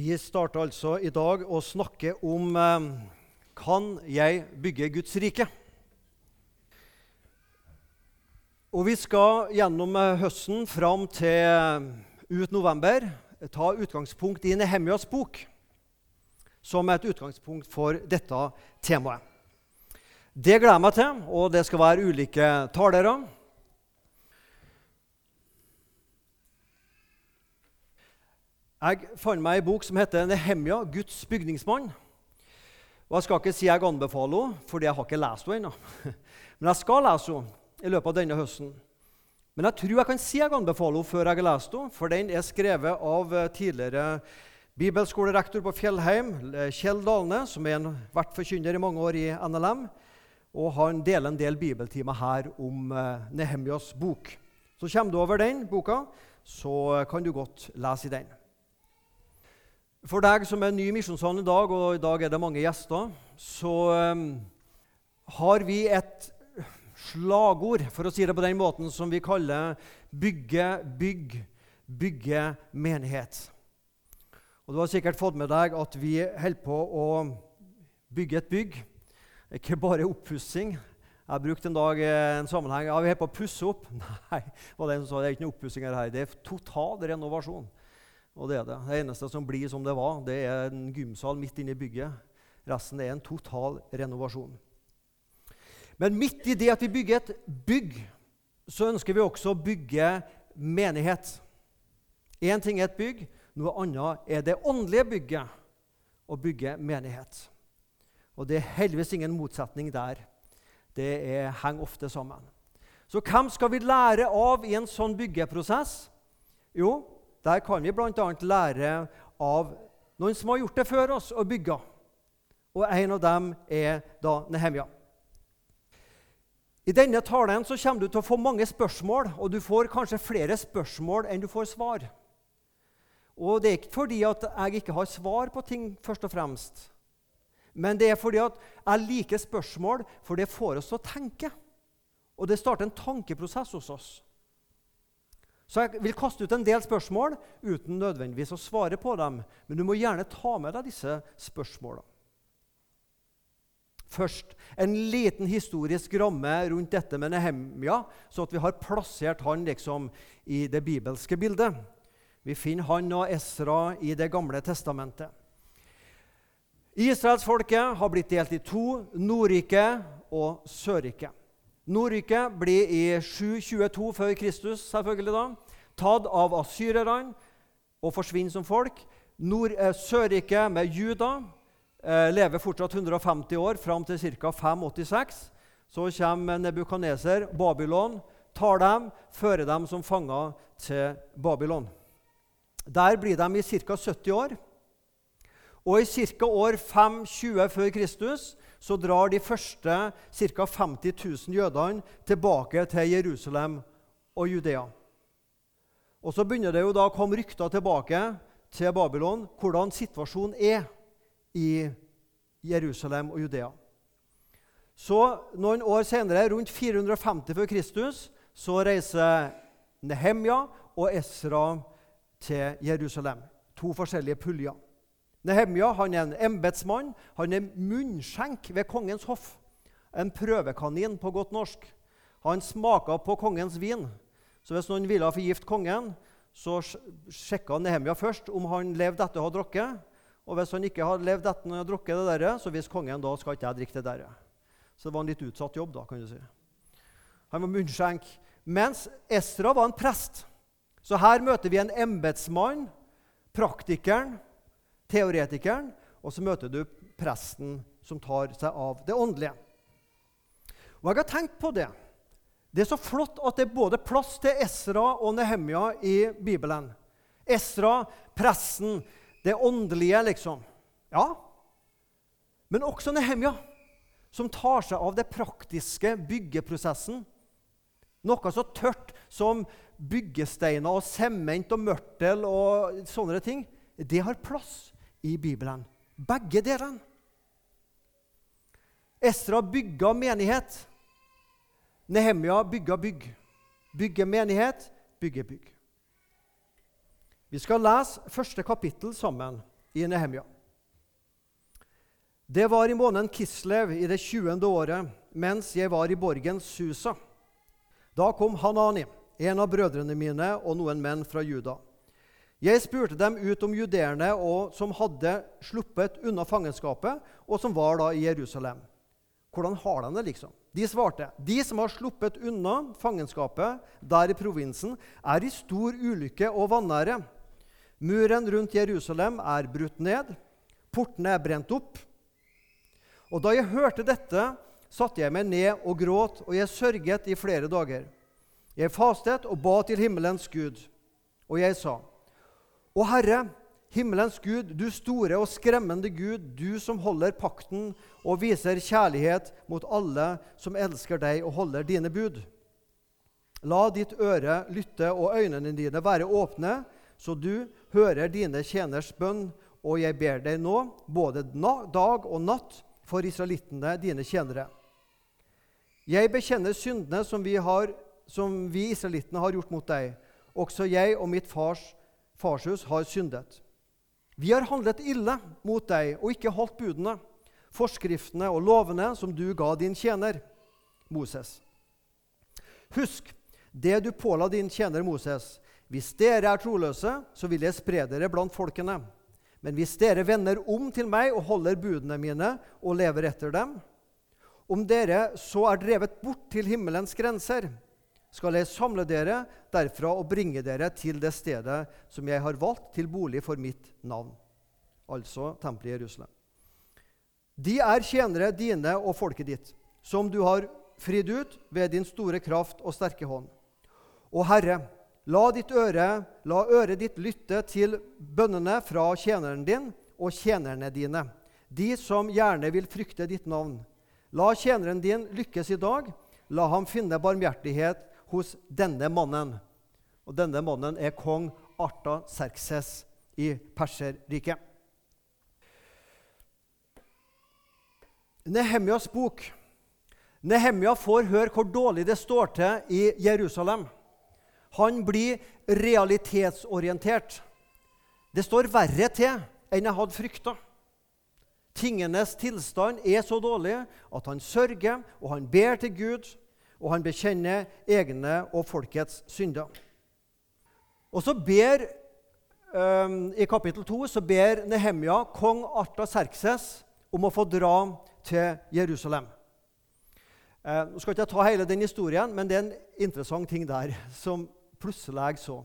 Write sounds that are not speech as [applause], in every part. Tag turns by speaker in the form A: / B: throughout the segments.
A: Vi starter altså i dag å snakke om eh, Kan jeg bygge Guds rike? Og Vi skal gjennom eh, høsten fram til eh, ut november ta utgangspunkt i Nehemjas bok som et utgangspunkt for dette temaet. Det gleder jeg meg til, og det skal være ulike talere. Jeg fant meg ei bok som heter 'Nehemja Guds bygningsmann'. Og Jeg skal ikke si jeg anbefaler henne, fordi jeg har ikke lest henne ennå. [laughs] Men jeg skal lese henne i løpet av denne høsten. Men jeg tror jeg kan si jeg anbefaler henne før jeg har lest henne, for den er skrevet av eh, tidligere bibelskolerektor på Fjellheim, eh, Kjell Dalne, som har vært forkynner i mange år i NLM. Og han deler en del bibeltimer her om eh, Nehemjas bok. Så kommer du over den boka, så kan du godt lese i den. For deg som er ny i Misjonssalen i dag, og i dag er det mange gjester, så um, har vi et slagord, for å si det på den måten, som vi kaller 'bygge, bygg, bygge menighet'. Og Du har sikkert fått med deg at vi holder på å bygge et bygg. Ikke bare oppussing. Jeg brukte en dag en sammenheng ja, vi holder på å pusse opp. [laughs] Nei, var det en som sa, det er ikke noe oppussing her. Det er total renovasjon. Og det er det. Det eneste som blir som det var, det er en gymsal midt inne i bygget. Resten er en total renovasjon. Men midt i det at vi bygger et bygg, så ønsker vi også å bygge menighet. Én ting er et bygg, noe annet er det åndelige bygget å bygge menighet. Og det er heldigvis ingen motsetning der. Det er, henger ofte sammen. Så hvem skal vi lære av i en sånn byggeprosess? Jo, der kan vi bl.a. lære av noen som har gjort det før oss og bygga. Og en av dem er da Nehemja. I denne talen så kommer du til å få mange spørsmål, og du får kanskje flere spørsmål enn du får svar. Og Det er ikke fordi at jeg ikke har svar på ting, først og fremst. Men det er fordi at jeg liker spørsmål, for det får oss til å tenke. Og det starter en tankeprosess hos oss. Så jeg vil kaste ut en del spørsmål uten nødvendigvis å svare på dem. Men du må gjerne ta med deg disse spørsmålene. Først en liten historisk ramme rundt dette med Nehemja, så at vi har plassert han liksom i det bibelske bildet. Vi finner han og Esra i Det gamle testamentet. Israelsfolket har blitt delt i to, Nordriket og Sørriket. Nordriket blir i 722 før Kristus selvfølgelig da, tatt av asyrerne og forsvinner som folk. Nord, eh, Sørriket med Juda eh, lever fortsatt 150 år, fram til ca. 586. Så kommer Nebukaneser, Babylon, tar dem, fører dem som fanger til Babylon. Der blir de i ca. 70 år. Og i ca. år 520 før Kristus så drar de første ca. 50 000 jødene tilbake til Jerusalem og Judea. Og Så begynner det jo da å komme rykter tilbake til Babylon hvordan situasjonen er i Jerusalem og Judea. Så Noen år senere, rundt 450 før Kristus, så reiser Nehemja og Esra til Jerusalem. To forskjellige puljer. Nehemja han er en embetsmann. Han er munnskjenk ved kongens hoff. En prøvekanin på godt norsk. Han smaka på kongens vin. Så hvis noen ville forgifte kongen, så sjekka Nehemja først om han levde etter å ha drukket. Og hvis han ikke hadde levd etter å ha drukket det der, så visste kongen da skal ikke jeg drikke det der. Så det var en litt utsatt jobb. da, kan du si. Han var munnskjenk. Mens Esra var en prest. Så her møter vi en embetsmann, praktikeren, teoretikeren, og så møter du presten som tar seg av det åndelige. Og jeg har tenkt på det. Det er så flott at det er både plass til Esra og Nehemja i Bibelen. Esra, presten, det åndelige, liksom. Ja. Men også Nehemja, som tar seg av det praktiske byggeprosessen. Noe så tørt som byggesteiner og sement og mørtel og sånne ting. Det har plass i Bibelen. Begge delene. Esra bygga menighet. Nehemja bygga bygg. Bygge menighet, bygge bygg. Vi skal lese første kapittel sammen i Nehemia. Det var i måneden Kislev i det 20. året, mens jeg var i borgen Susa. Da kom Hanani, en av brødrene mine, og noen menn fra Juda. Jeg spurte dem ut om judeerne som hadde sluppet unna fangenskapet, og som var da i Jerusalem. Hvordan har de det, liksom? De svarte de som har sluppet unna fangenskapet der i provinsen, er i stor ulykke og vanære. Muren rundt Jerusalem er brutt ned, portene er brent opp. Og da jeg hørte dette, satte jeg meg ned og gråt, og jeg sørget i flere dager. Jeg fastet og ba til himmelens Gud, og jeg sa:" Å Herre, himmelens Gud, du store og skremmende Gud, du som holder pakten og viser kjærlighet mot alle som elsker deg og holder dine bud. La ditt øre lytte og øynene dine være åpne, så du hører dine tjeners bønn, og jeg ber deg nå, både dag og natt, for israelittene, dine tjenere. Jeg bekjenner syndene som vi, har, vi israelittene har gjort mot deg. Også jeg og mitt fars farshus har syndet. Vi har handlet ille mot deg og ikke holdt budene, forskriftene og lovene som du ga din tjener, Moses. Husk det du påla din tjener Moses. Hvis dere er troløse, så vil jeg spre dere blant folkene. Men hvis dere vender om til meg og holder budene mine og lever etter dem, om dere så er drevet bort til himmelens grenser, skal jeg samle dere derfra og bringe dere til det stedet som jeg har valgt til bolig for mitt navn, altså tempelet i Jerusalem. De er tjenere dine og folket ditt, som du har fridd ut ved din store kraft og sterke hånd. Og Herre, la ditt øre, la øret ditt lytte til bønnene fra tjeneren din og tjenerne dine, de som gjerne vil frykte ditt navn. La tjeneren din lykkes i dag. La ham finne barmhjertighet hos denne mannen. Og denne mannen er kong Arta Serkses i Perserriket. Nehemjas bok. Nehemja får høre hvor dårlig det står til i Jerusalem. Han blir realitetsorientert. Det står verre til enn jeg hadde frykta. Tingenes tilstand er så dårlig at han sørger, og han ber til Gud og han bekjenner egne og folkets synder. Og så ber, um, I kapittel 2 så ber Nehemja kong Arta Serkses om å få dra til Jerusalem. Uh, nå skal ikke jeg ta hele den historien, men det er en interessant ting der som plutselig jeg så.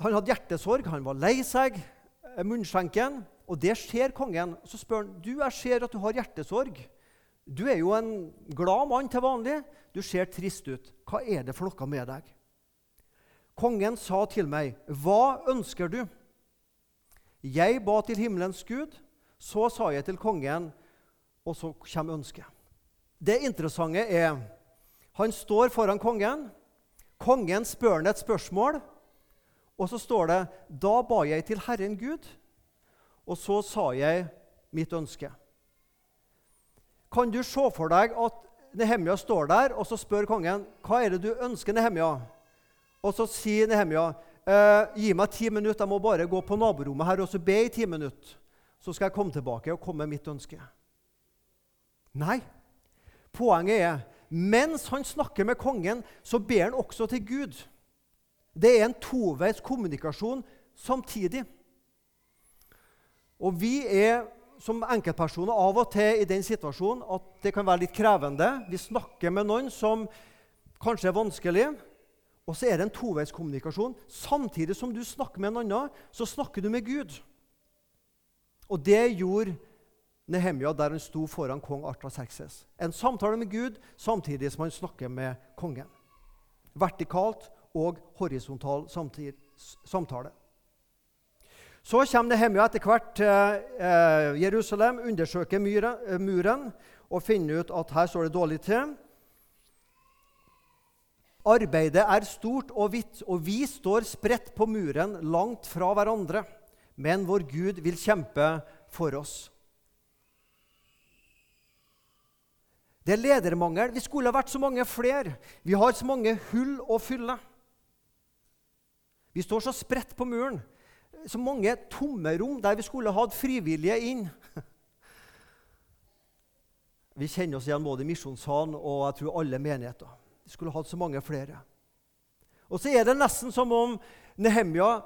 A: Han hadde hjertesorg, han var lei seg, eh, munnskjenken. Og det ser kongen. Så spør han du, jeg ser at du har hjertesorg. Du er jo en glad mann til vanlig. Du ser trist ut. Hva er det for noe med deg? Kongen sa til meg, 'Hva ønsker du?' Jeg ba til himmelens Gud. Så sa jeg til kongen, og så kommer ønsket. Det interessante er han står foran kongen. Kongen spør ham et spørsmål, og så står det 'Da ba jeg til Herren Gud', og så sa jeg mitt ønske. Kan du se for deg at Nehemja står der, og så spør kongen hva er det du ønsker, Nehemja? Og så sier Nehemja eh, gi meg ti minutter, jeg må bare gå på naborommet her og så be i ti minutter. Så skal jeg komme tilbake og komme med mitt ønske. Nei. Poenget er mens han snakker med kongen, så ber han også til Gud. Det er en toveis kommunikasjon samtidig. Og vi er som enkeltpersoner av og til i den situasjonen at det kan være litt krevende. Vi snakker med noen som kanskje er vanskelig, og så er det en toveiskommunikasjon. Samtidig som du snakker med en annen, så snakker du med Gud. Og det gjorde Nehemia der han sto foran kong Artaserkses. En samtale med Gud samtidig som han snakker med kongen. Vertikalt og horisontal samtale. Så kommer Nehemia etter hvert til eh, Jerusalem, undersøker eh, muren og finner ut at her står det dårlig til. Arbeidet er stort og hvitt, og vi står spredt på muren langt fra hverandre. Men vår Gud vil kjempe for oss. Det er ledermangel. Vi skulle ha vært så mange flere. Vi har så mange hull å fylle. Vi står så spredt på muren. Så mange tomme rom der vi skulle hatt frivillige inn. [laughs] Vi kjenner oss igjen både i Misjonssalen og jeg tror alle menigheter. Vi skulle hatt så mange flere. Og så er det nesten som om Nehemja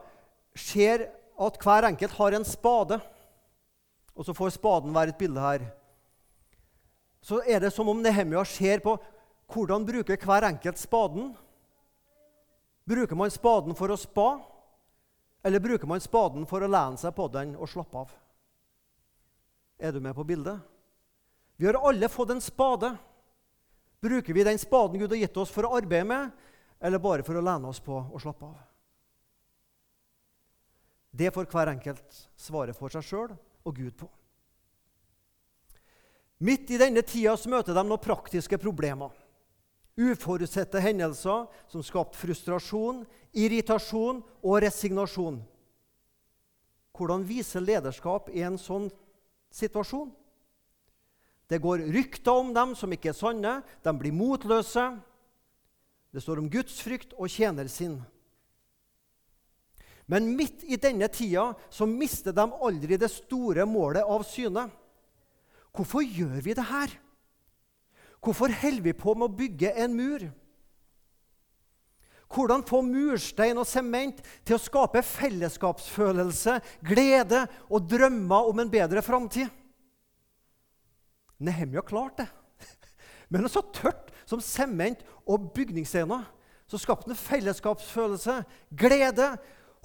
A: ser at hver enkelt har en spade. Og så får spaden være et bilde her. Så er det som om Nehemja ser på hvordan bruker hver enkelt spaden. Bruker man spaden for å spa, eller bruker man spaden for å lene seg på den og slappe av? Er du med på bildet? Vi har alle fått en spade. Bruker vi den spaden Gud har gitt oss for å arbeide med, eller bare for å lene oss på og slappe av? Det får hver enkelt svare for seg sjøl og Gud på. Midt i denne tida møter de noen praktiske problemer. Uforutsette hendelser som skapte frustrasjon, irritasjon og resignasjon. Hvordan vise lederskap i en sånn situasjon? Det går rykter om dem som ikke er sanne. De blir motløse. Det står om gudsfrykt og tjenersinn. Men midt i denne tida så mister de aldri det store målet av syne. Hvorfor gjør vi det her? Hvorfor holder vi på med å bygge en mur? Hvordan få murstein og sement til å skape fellesskapsfølelse, glede og drømmer om en bedre framtid? Nehemja klarte det. [laughs] Men så tørt som sement og bygningssteiner så skapte han fellesskapsfølelse, glede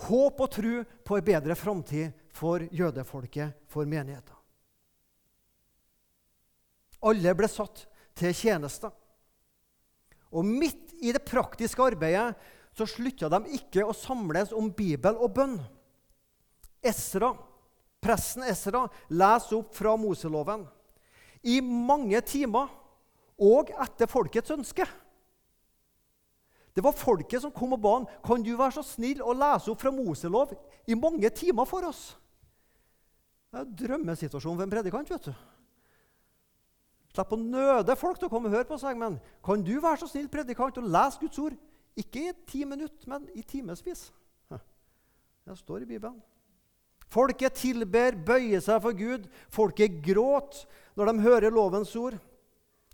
A: håp og tro på en bedre framtid for jødefolket, for menigheten. Alle ble satt til tjeneste. Og midt i det praktiske arbeidet så slutta de ikke å samles om Bibel og bønn. Esra, Presten Esra leser opp fra Moseloven i mange timer og etter folkets ønske. Det var folket som kom og ba ham kan du være så snill å lese opp fra Moselov i mange timer for oss. Det er en drømmesituasjon for en predikant. vet du. Slipp å nøde folk til å komme og høre på seg, men kan du være så snill predikant og lese Guds ord? Ikke i ti minutter, men i timevis. Det står i Bibelen. Folket tilber, bøyer seg for Gud. Folket gråter når de hører lovens ord.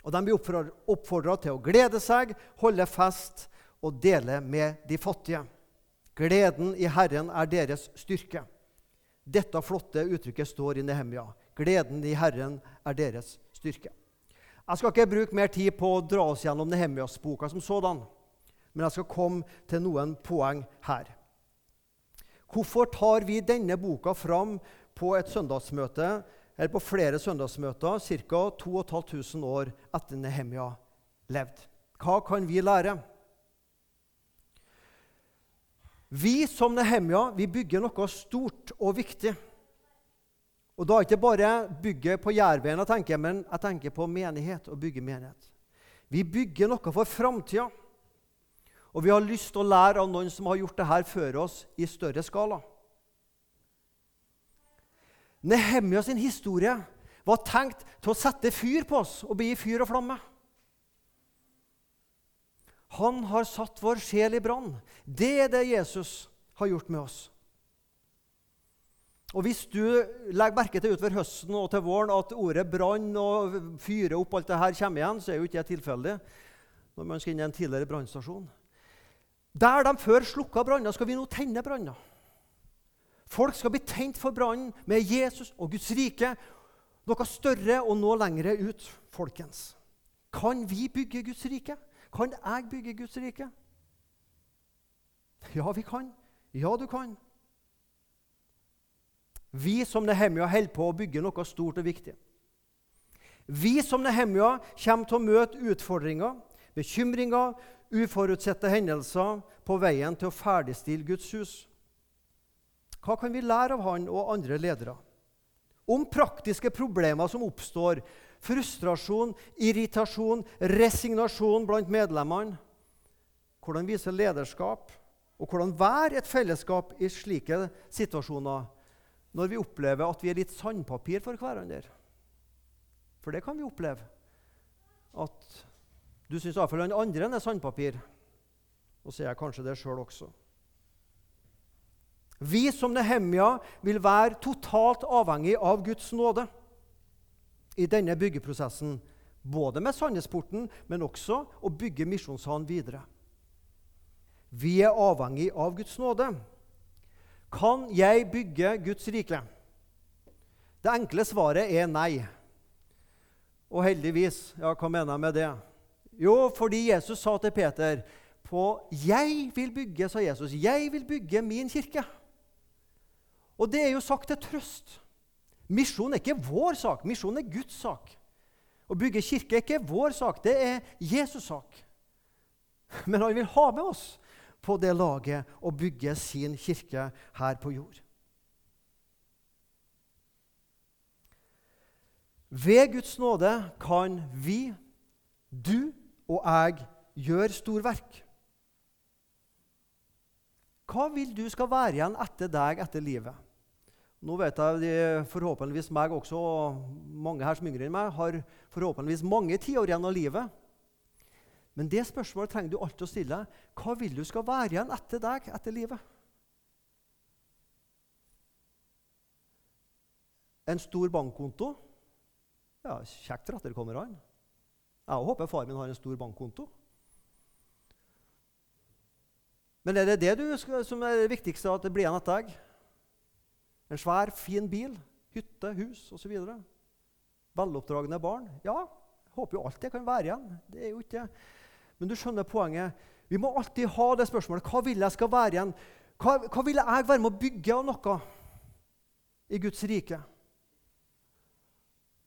A: Og de blir oppfordra til å glede seg, holde fest og dele med de fattige. Gleden i Herren er deres styrke. Dette flotte uttrykket står i Nehemia. Gleden i Herren er deres styrke. Jeg skal ikke bruke mer tid på å dra oss gjennom Nehemias-boka som sådan, men jeg skal komme til noen poeng her. Hvorfor tar vi denne boka fram på et søndagsmøte, eller på flere søndagsmøter ca. 2500 år etter Nehemia levde? Hva kan vi lære? Vi som Nehemia vi bygger noe stort og viktig. Og Da er ikke bare bygge på Jærveien, jeg men jeg tenker på menighet. og bygge menighet. Vi bygger noe for framtida. Og vi har lyst til å lære av noen som har gjort det her før oss i større skala. Nehemja sin historie var tenkt til å sette fyr på oss og bli fyr og flamme. Han har satt vår sjel i brann. Det er det Jesus har gjort med oss. Og Hvis du legger merke til utover høsten og til våren at ordet brann og fyre opp alt det her kommer igjen, så er jo ikke det tilfeldig når man skal inn i en tidligere brannstasjon. Der de før slukka branner, skal vi nå tenne branner. Folk skal bli tent for brannen med Jesus og Guds rike. Noe større og nå lengre ut, folkens. Kan vi bygge Guds rike? Kan jeg bygge Guds rike? Ja, vi kan. Ja, du kan. Vi som Nehemia holder på å bygge noe stort og viktig. Vi som Nehemia kommer til å møte utfordringer, bekymringer, uforutsette hendelser på veien til å ferdigstille Guds hus. Hva kan vi lære av han og andre ledere? Om praktiske problemer som oppstår frustrasjon, irritasjon, resignasjon blant medlemmene. Hvordan vise lederskap, og hvordan være et fellesskap i slike situasjoner når vi opplever at vi er litt sandpapir for hverandre. For det kan vi oppleve. At du syns iallfall den andre er sandpapir. Og så er jeg kanskje det sjøl også. Vi som Nehemia vil være totalt avhengig av Guds nåde i denne byggeprosessen, både med Sandnesporten, men også å bygge Misjonshallen videre. Vi er avhengig av Guds nåde. Kan jeg bygge Guds rike? Det enkle svaret er nei. Og heldigvis. Ja, hva mener jeg med det? Jo, fordi Jesus sa til Peter på 'Jeg vil bygge', sa Jesus. 'Jeg vil bygge min kirke'. Og det er jo sagt til trøst. Misjon er ikke vår sak, misjon er Guds sak. Å bygge kirke er ikke vår sak, det er Jesus' sak. Men han vil ha med oss på det laget og bygge sin kirke her på jord. Ved Guds nåde kan vi, du og jeg, gjøre storverk. Hva vil du skal være igjen etter deg etter livet? Nå vet jeg de, forhåpentligvis meg også, og mange her som yngre enn meg, har forhåpentligvis mange tiår igjen av livet. Men det spørsmålet trenger du alltid å stille. Hva vil du skal være igjen etter deg etter livet? En stor bankkonto? Ja, kjekt for etterkommerne. Jeg håper far min har en stor bankkonto. Men er det det du skal, som er det viktigste at det blir igjen etter deg? En svær, fin bil, hytte, hus osv. Veloppdragne barn. Ja, håper jo alt det kan være igjen. Det er jo ikke Men du skjønner poenget. Vi må alltid ha det spørsmålet hva vil jeg skal være igjen. Hva, hva vil jeg være med å bygge av noe i Guds rike?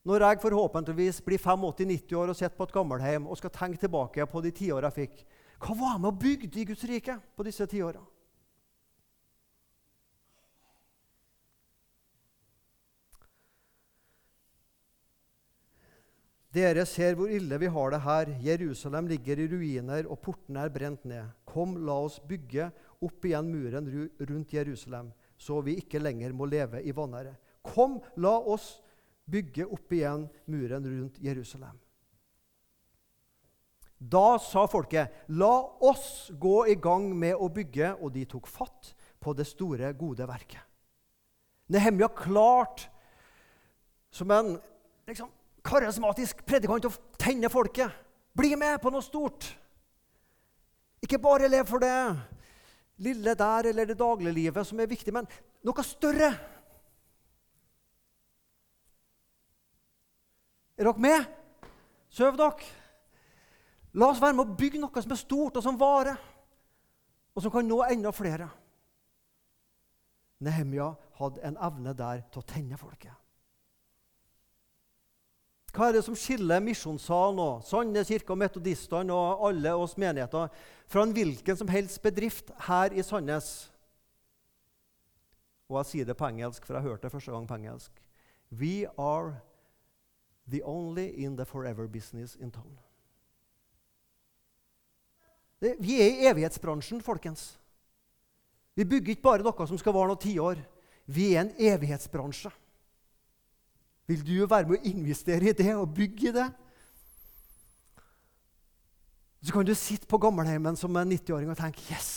A: Når jeg forhåpentligvis blir 85-90 år og sitter på et gammelhjem og skal tenke tilbake på de tiåra jeg fikk, hva var jeg med og bygde i Guds rike på disse tiåra? Dere ser hvor ille vi har det her. Jerusalem ligger i ruiner, og portene er brent ned. Kom, la oss bygge opp igjen muren rundt Jerusalem, så vi ikke lenger må leve i vanære. Kom, la oss bygge opp igjen muren rundt Jerusalem. Da sa folket, 'La oss gå i gang med å bygge', og de tok fatt på det store, gode verket. Nehemja klart som en liksom, karismatisk predikant å tenne folket. Bli med på noe stort. Ikke bare lev for det lille der eller det dagliglivet som er viktig, men noe større. Er dere med? Søv dere. La oss være med å bygge noe som er stort, og som varer, og som kan nå enda flere. Nehemia hadde en evne der til å tenne folket. Hva er det som skiller Misjonssalen og Sandnes kirke og metodistene og alle oss menigheter fra en hvilken som helst bedrift her i Sandnes? Og jeg sier det på engelsk, for jeg hørte det første gang på engelsk. We are the only in the forever business in town. Vi er i evighetsbransjen, folkens. Vi bygger ikke bare noe som skal vare noen tiår. Vi er en evighetsbransje. Vil du være med å investere i det og bygge det? Så kan du sitte på gammelheimen som en 90-åring og tenke yes,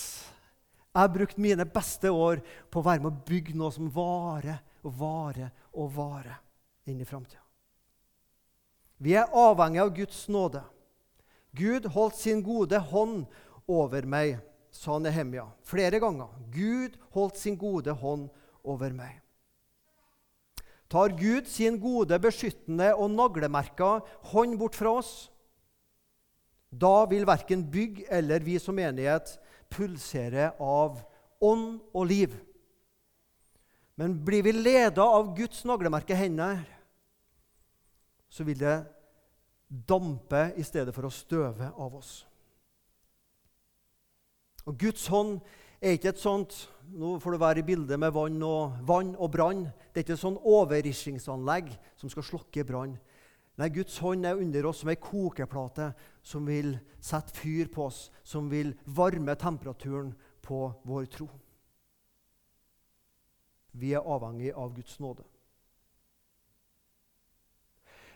A: jeg har brukt mine beste år på å være med å bygge noe som varer og varer og varer inn i framtida. Vi er avhengig av Guds nåde. Gud holdt sin gode hånd over meg, sa Nehemia flere ganger. Gud holdt sin gode hånd over meg. Tar Gud sin gode, beskyttende og naglemerka hånd bort fra oss, da vil verken bygg eller vi som menighet pulsere av ånd og liv. Men blir vi leda av Guds naglemerke hender, så vil det dampe i stedet for å støve av oss. Og Guds hånd er ikke et sånt nå får du være i bildet med vann og, vann og brann. Det er ikke et sånt overrisingsanlegg som skal slokke brann. Nei, Guds hånd er under oss som ei kokeplate som vil sette fyr på oss, som vil varme temperaturen på vår tro. Vi er avhengig av Guds nåde.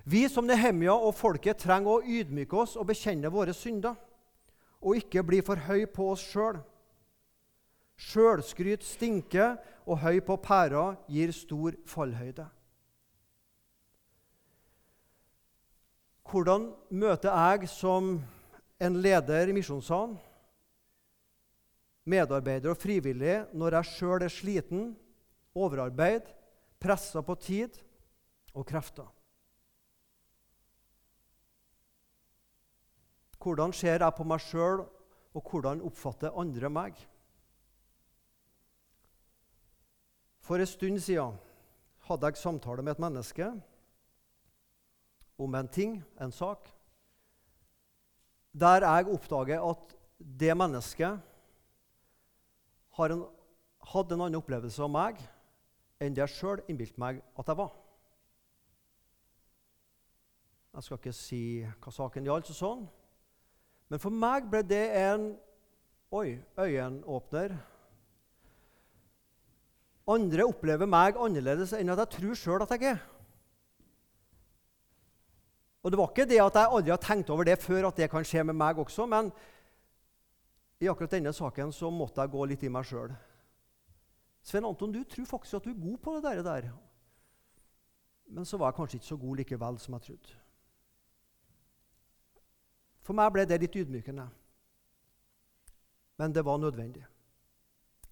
A: Vi som Nehemia og folket trenger å ydmyke oss og bekjenne våre synder, og ikke bli for høy på oss sjøl. Sjølskryt stinker, og høy på pæra gir stor fallhøyde. Hvordan møter jeg som en leder i Misjonssalen medarbeider og frivillig når jeg sjøl er sliten, overarbeid, pressa på tid og krefter? Hvordan ser jeg på meg sjøl, og hvordan oppfatter andre meg? For en stund siden hadde jeg samtale med et menneske om en ting, en sak, der jeg oppdager at det mennesket en, hadde en annen opplevelse av meg enn det jeg sjøl innbilte meg at jeg var. Jeg skal ikke si hva saken gjaldt, sånn. men for meg ble det en oi, øyenåpner. Andre opplever meg annerledes enn at jeg tror sjøl at jeg er. Og Det var ikke det at jeg aldri har tenkt over det før, at det kan skje med meg også, men i akkurat denne saken så måtte jeg gå litt i meg sjøl. Svein Anton, du tror faktisk at du er god på det der. Men så var jeg kanskje ikke så god likevel som jeg trodde. For meg ble det litt ydmykende. Men det var nødvendig.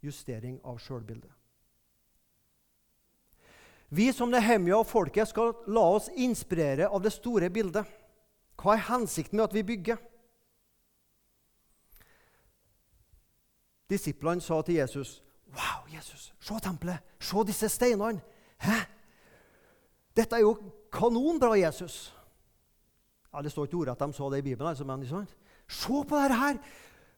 A: Justering av sjølbildet. Vi som Nehemia og folket skal la oss inspirere av det store bildet. Hva er hensikten med at vi bygger? Disiplene sa til Jesus, 'Wow, Jesus, se tempelet! Se disse steinene!' Hæ? Dette er jo kanonbra, Jesus. Ja, Det står ikke ordet at de sa det i Bibelen, altså, men sånn. Se på dette her!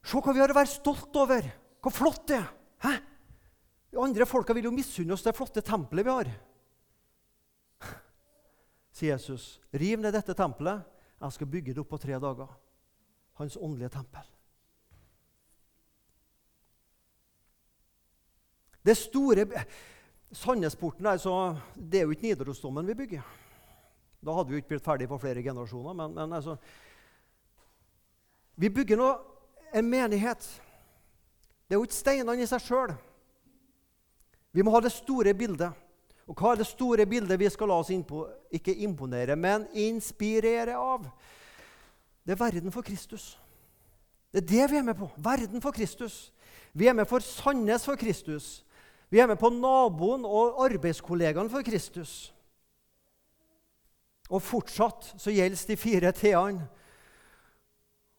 A: Se hva vi har å være stolt over! Hvor flott det er! Hæ? De andre folka vil jo misunne oss det flotte tempelet vi har sier Jesus, riv ned dette tempelet. Jeg skal bygge det opp på tre dager. Hans åndelige tempel. Det store Sandnesporten er, det er jo ikke Nidarosdomen vi bygger. Da hadde vi jo ikke blitt ferdig på flere generasjoner. Men, men altså, vi bygger nå en menighet. Det er jo ikke steinene i seg sjøl. Vi må ha det store bildet. Og hva er det store bildet vi skal la oss innpå, ikke imponere, men inspirere av? Det er verden for Kristus. Det er det vi er med på. Verden for Kristus. Vi er med for Sandnes for Kristus. Vi er med på naboen og arbeidskollegaen for Kristus. Og fortsatt så gjelder de fire t-ene.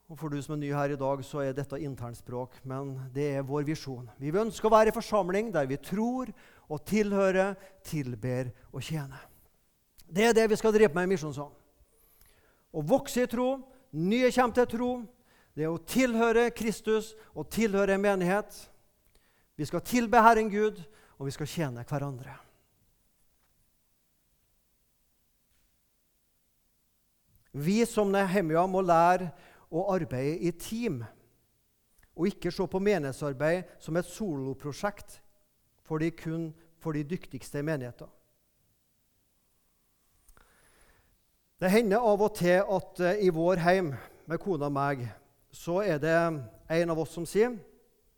A: Og For du som er ny her i dag, så er dette internspråk, men det er vår visjon. Vi ønsker å være i forsamling der vi tror og tilhører, tilber og tjener. Det er det vi skal drive med i Misjonssalen. Å vokse i tro, nye kommer til tro. Det er å tilhøre Kristus og tilhøre en menighet. Vi skal tilbe Herren Gud, og vi skal tjene hverandre. Vi som Nehemia må lære å arbeide i team, og ikke se på menighetsarbeid som et soloprosjekt for de, kun for de dyktigste menigheter. Det hender av og til at uh, i vår heim med kona og meg, så er det en av oss som sier,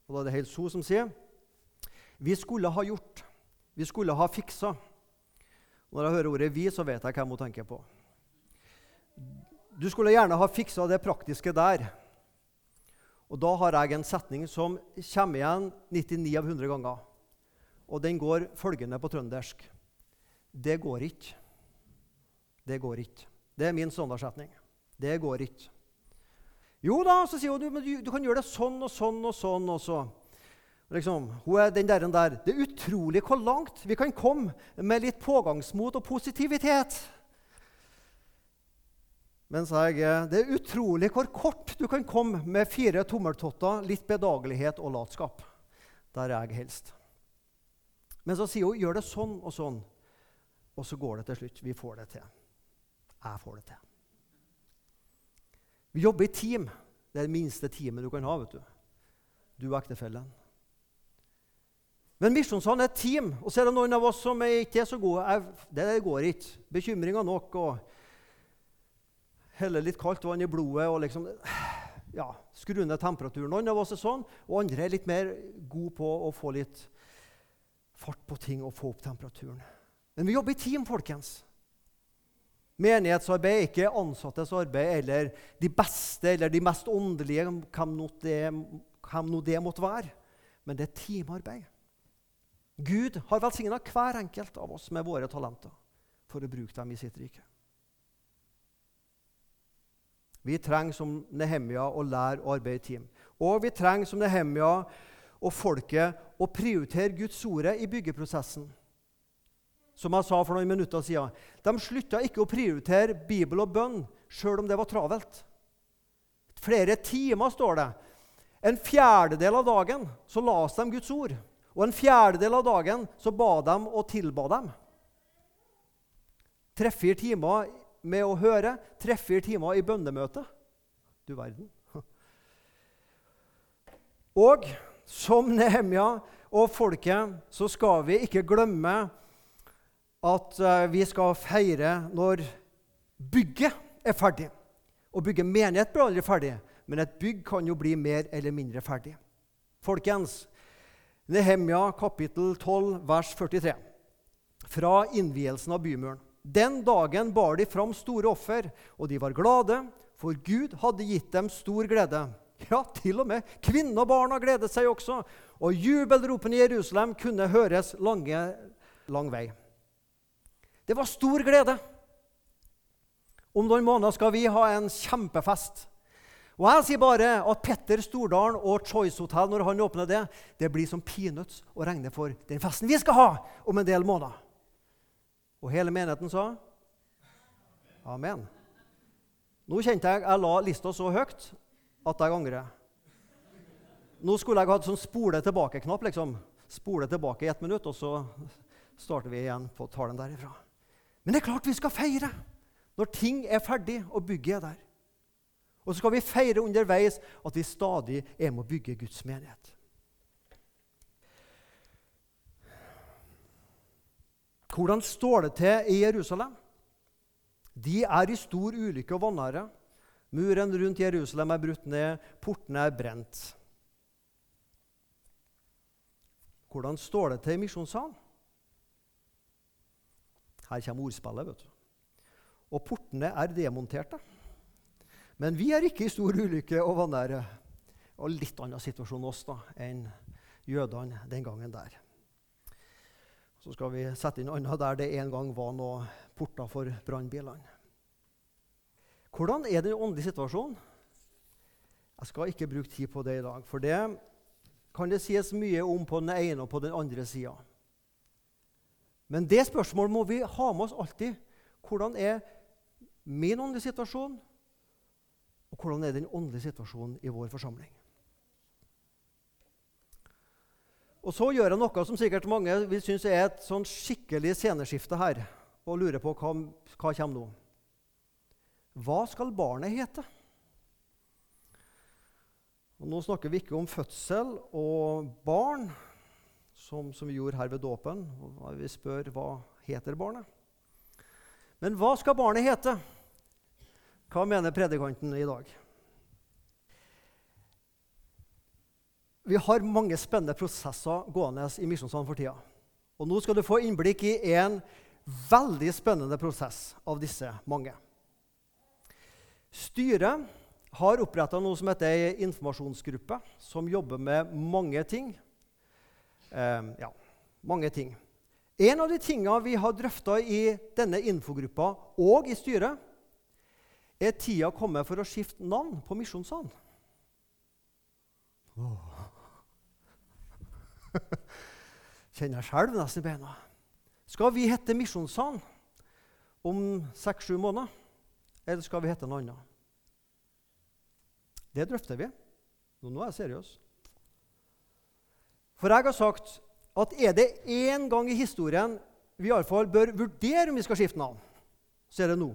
A: og da er det helt so som sier, vi skulle ha gjort, vi skulle ha fiksa. Når jeg hører ordet 'vi', så vet jeg hvem hun tenker på. Du skulle gjerne ha fiksa det praktiske der. Og da har jeg en setning som kommer igjen 99 av 100 ganger og den går følgende på trøndersk. Det går ikke. Det går ikke. Det er min standardsetning. Det går ikke. Jo da, så sier hun du, du, du kan gjøre det sånn og sånn og sånn. også. Liksom, hun er den der, der. Det er utrolig hvor langt vi kan komme med litt pågangsmot og positivitet. Mens jeg, det er utrolig hvor kort du kan komme med fire tommeltotter, litt bedagelighet og latskap. Der er jeg helst. Men så sier hun 'gjør det sånn og sånn', og så går det til slutt. Vi får det til. Jeg får det til. Vi jobber i team. Det er det minste teamet du kan ha. vet Du Du og ektefellen. Men Misjonssalen er et team, og så er det noen av oss som ikke er så gode. Det går ikke. Bekymringer nok. og Helle litt kaldt vann i blodet og liksom ja, skru ned temperaturen. Noen av oss er sånn, og andre er litt mer gode på å få litt fart på ting og få opp temperaturen. Men vi jobber i team, folkens. Menighetsarbeid er ikke ansattes arbeid eller de beste eller de mest åndelige, hvem nå det, hvem det måtte være. Men det er teamarbeid. Gud har velsigna hver enkelt av oss med våre talenter for å bruke dem i sitt rike. Vi trenger som Nehemia å lære å arbeide i team. Og vi trenger som Nehemia og folket å prioritere Guds ordet i byggeprosessen som jeg sa for noen minutter siden. De slutta ikke å prioritere Bibel og bønn sjøl om det var travelt. Flere timer, står det. En fjerdedel av dagen så las de Guds ord. Og en fjerdedel av dagen så ba de og tilba dem. Tre-fire timer med å høre, tre-fire timer i bønnemøte. Du verden. Og som Nehemia og folket så skal vi ikke glemme at eh, vi skal feire når bygget er ferdig. Å bygge menighet blir aldri ferdig, men et bygg kan jo bli mer eller mindre ferdig. Folkens, Nehemia kapittel 12, vers 43. Fra innvielsen av bymuren. Den dagen bar de fram store offer, og de var glade, for Gud hadde gitt dem stor glede. Ja, til og med kvinner og barna gledet seg også, og jubelropene i Jerusalem kunne høres lange, lang vei. Det var stor glede. Om noen måneder skal vi ha en kjempefest. Og Jeg sier bare at Petter Stordalen og Choice Hotel når han åpner det, det blir som peanuts å regne for den festen vi skal ha om en del måneder. Og hele menigheten sa amen. Nå kjente jeg jeg la lista så høyt at jeg angrer. Nå skulle jeg hatt sånn spole tilbake-knapp. liksom. Spole tilbake i ett minutt, og så starter vi igjen på talen derifra. Men det er klart vi skal feire når ting er ferdig og bygget er der. Og så skal vi feire underveis at vi stadig er med å bygge Guds menighet. Hvordan står det til i Jerusalem? De er i stor ulykke og vanære. Muren rundt Jerusalem er brutt ned, portene er brent. Hvordan står det til i misjonssalen? Her kommer ordspillet. vet du. Og portene er demonterte. Men vi er ikke i stor ulykke og vanære. Og litt annen situasjon oss da, enn jødene den gangen der. Så skal vi sette inn annet der det en gang var noen porter for brannbilene. Hvordan er den åndelige situasjonen? Jeg skal ikke bruke tid på det i dag, for det kan det sies mye om på den ene og på den andre sida. Men det spørsmålet må vi ha med oss alltid. Hvordan er min åndelige situasjon, og hvordan er den åndelige situasjonen i vår forsamling? Og Så gjør jeg noe som sikkert mange vil synes er et sånn skikkelig sceneskifte her, og lurer på hva, hva kommer nå. Hva skal barnet hete? Og nå snakker vi ikke om fødsel og barn, som, som vi gjorde her ved dåpen. Vi spør hva heter barnet. Men hva skal barnet hete? Hva mener predikanten i dag? Vi har mange spennende prosesser gående i Misjonssalen for tida. Og nå skal du få innblikk i en veldig spennende prosess av disse mange. Styret har oppretta noe som heter ei informasjonsgruppe, som jobber med mange ting. Eh, ja, mange ting. En av de tingene vi har drøfta i denne infogruppa og i styret, er tida kommet for å skifte navn på Misjonssalen. Oh. [laughs] Kjenner jeg skjelv nesten i beina. Skal vi hete Misjonssalen om seks-sju måneder, eller skal vi hete noe annet? Det drøfter vi. Nå er jeg seriøs. For jeg har sagt at er det én gang i historien vi iallfall bør vurdere om vi skal skifte navn, så er det nå.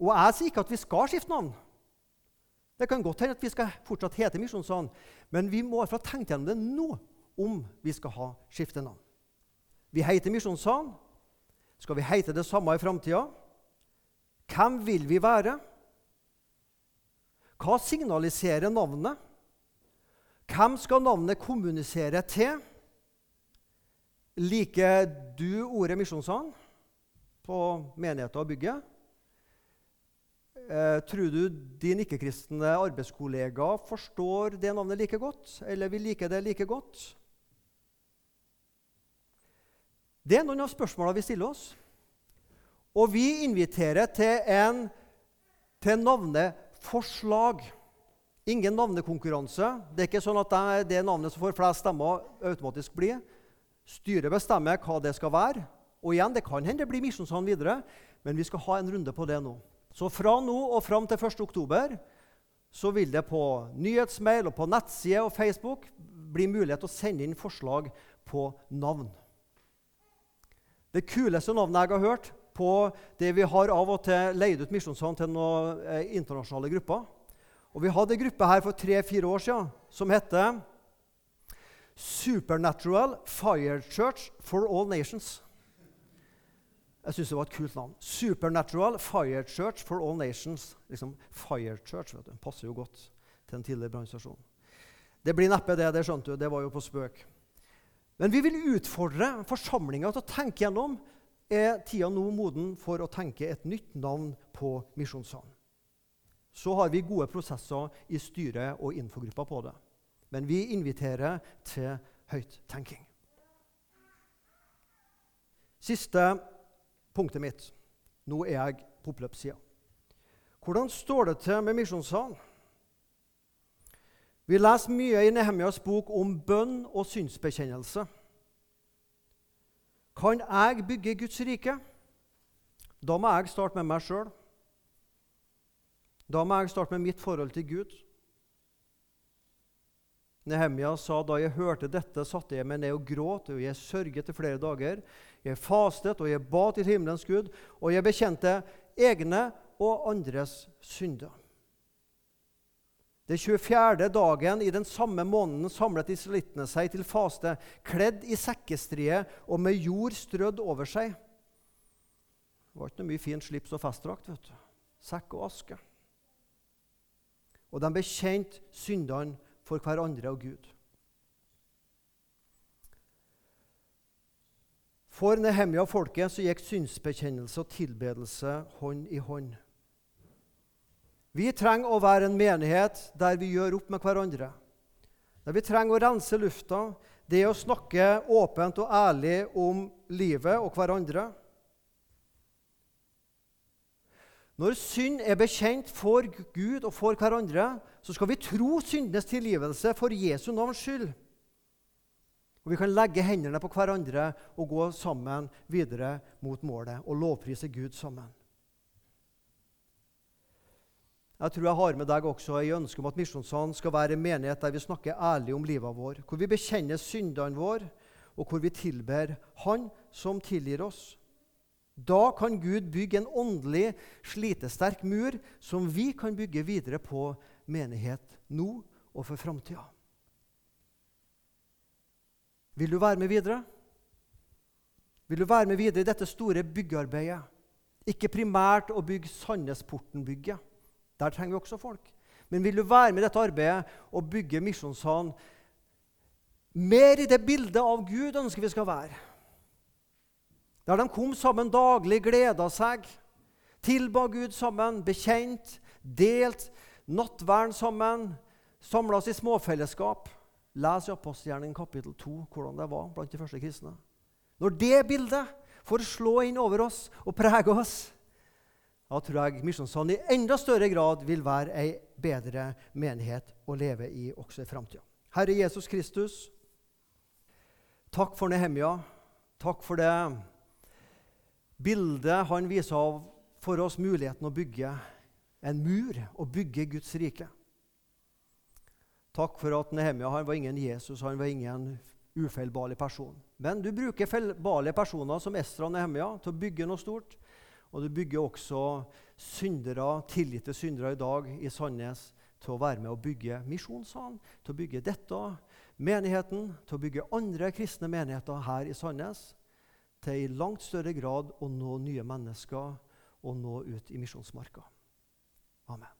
A: Og jeg sier ikke at vi skal skifte navn. Det kan godt hende at vi skal fortsatt hete Misjonssalen, men vi må iallfall tenke gjennom det nå om vi skal ha skifte navn. Vi heter Misjonssalen. Skal vi hete det samme i framtida? Hvem vil vi være? Hva signaliserer navnet? Hvem skal navnet kommunisere til? Liker du ordet misjonssalen på menigheten og bygget? Eh, tror du din ikke-kristne arbeidskollega forstår det navnet like godt? Eller vil like det like godt? Det er noen av spørsmålene vi stiller oss. Og vi inviterer til en til navneforslag. Ingen navnekonkurranse. Det er ikke sånn at det navnet som får flest stemmer, automatisk blir. Styret bestemmer hva det skal være. Og igjen, Det kan hende det blir Misjonssand videre, men vi skal ha en runde på det nå. Så fra nå og fram til 1. oktober så vil det på nyhetsmail og på nettside og Facebook bli mulighet til å sende inn forslag på navn. Det kuleste navnet jeg har hørt på det vi har av og til leid ut Misjonssand til noen eh, internasjonale grupper. Og Vi hadde en gruppe her for tre-fire år siden som heter Supernatural Fire Church for All Nations. Jeg syns det var et kult navn. Supernatural Fire Church for All Nations. Liksom Fire Church vet du. passer jo godt til en tidligere brannstasjon. Det blir neppe det, det skjønte du. Det var jo på spøk. Men vi vil utfordre forsamlinga til å tenke gjennom er tida nå moden for å tenke et nytt navn på Misjonssalen. Så har vi gode prosesser i styret og infogruppa på det. Men vi inviterer til høyttenking. Siste punktet mitt. Nå er jeg på oppløpssida. Hvordan står det til med Misjonssalen? Vi leser mye i Nehemjas bok om bønn og synsbekjennelse. Kan jeg bygge Guds rike? Da må jeg starte med meg sjøl. Da må jeg starte med mitt forhold til Gud. Nehemja sa da jeg hørte dette, satte jeg meg ned og gråt, og jeg sørget i flere dager. Jeg fastet, og jeg ba til himmelens Gud, og jeg bekjente egne og andres synder. Den 24. dagen i den samme måneden samlet israelittene seg til faste, kledd i sekkestrie og med jord strødd over seg. Det var ikke noe mye fint slips og festdrakt. vet du. Sekk og aske. Og de bekjente syndene for hverandre og Gud. For Nehemja og folket så gikk synsbekjennelse og tilbedelse hånd i hånd. Vi trenger å være en menighet der vi gjør opp med hverandre. Der vi trenger å rense lufta, det å snakke åpent og ærlig om livet og hverandre. Når synd er bekjent for Gud og for hverandre, så skal vi tro syndenes tilgivelse for Jesu navns skyld. Og Vi kan legge hendene på hverandre og gå sammen videre mot målet og lovprise Gud sammen. Jeg tror jeg har med deg også i ønske om at Misjonssalen skal være en menighet der vi snakker ærlig om livet vår, hvor vi bekjenner syndene våre, og hvor vi tilber Han som tilgir oss. Da kan Gud bygge en åndelig slitesterk mur som vi kan bygge videre på menighet nå og for framtida. Vil du være med videre? Vil du være med videre i dette store byggearbeidet? Ikke primært å bygge Sandnesporten-bygget der trenger vi også folk. Men vil du være med i dette arbeidet og bygge Misjonssalen mer i det bildet av Gud ønsker vi skal være? Der de kom sammen daglig, gleda seg, tilba Gud sammen, bekjent, delt, nattvern sammen, samla oss i småfellesskap. Les i Apostelgjerningen kapittel 2 hvordan det var blant de første kristne. Når det bildet får slå inn over oss og prege oss, da tror jeg Misjonssalen i enda større grad vil være ei bedre menighet å leve i også i framtida. Herre Jesus Kristus, takk for Nehemja. Takk for det bildet han viser av for oss muligheten å bygge en mur og bygge Guds rike. Takk for at Nehemja han var ingen Jesus, han var ingen ufeilbarlig person. Men du bruker feilbarlige personer som Estra og Nehemja til å bygge noe stort. Og du bygger også syndere, tilgitte syndere i dag i Sandnes til å være med å bygge misjonssalen, til å bygge dette menigheten, til å bygge andre kristne menigheter her i Sandnes, til i langt større grad å nå nye mennesker og nå ut i misjonsmarka. Amen.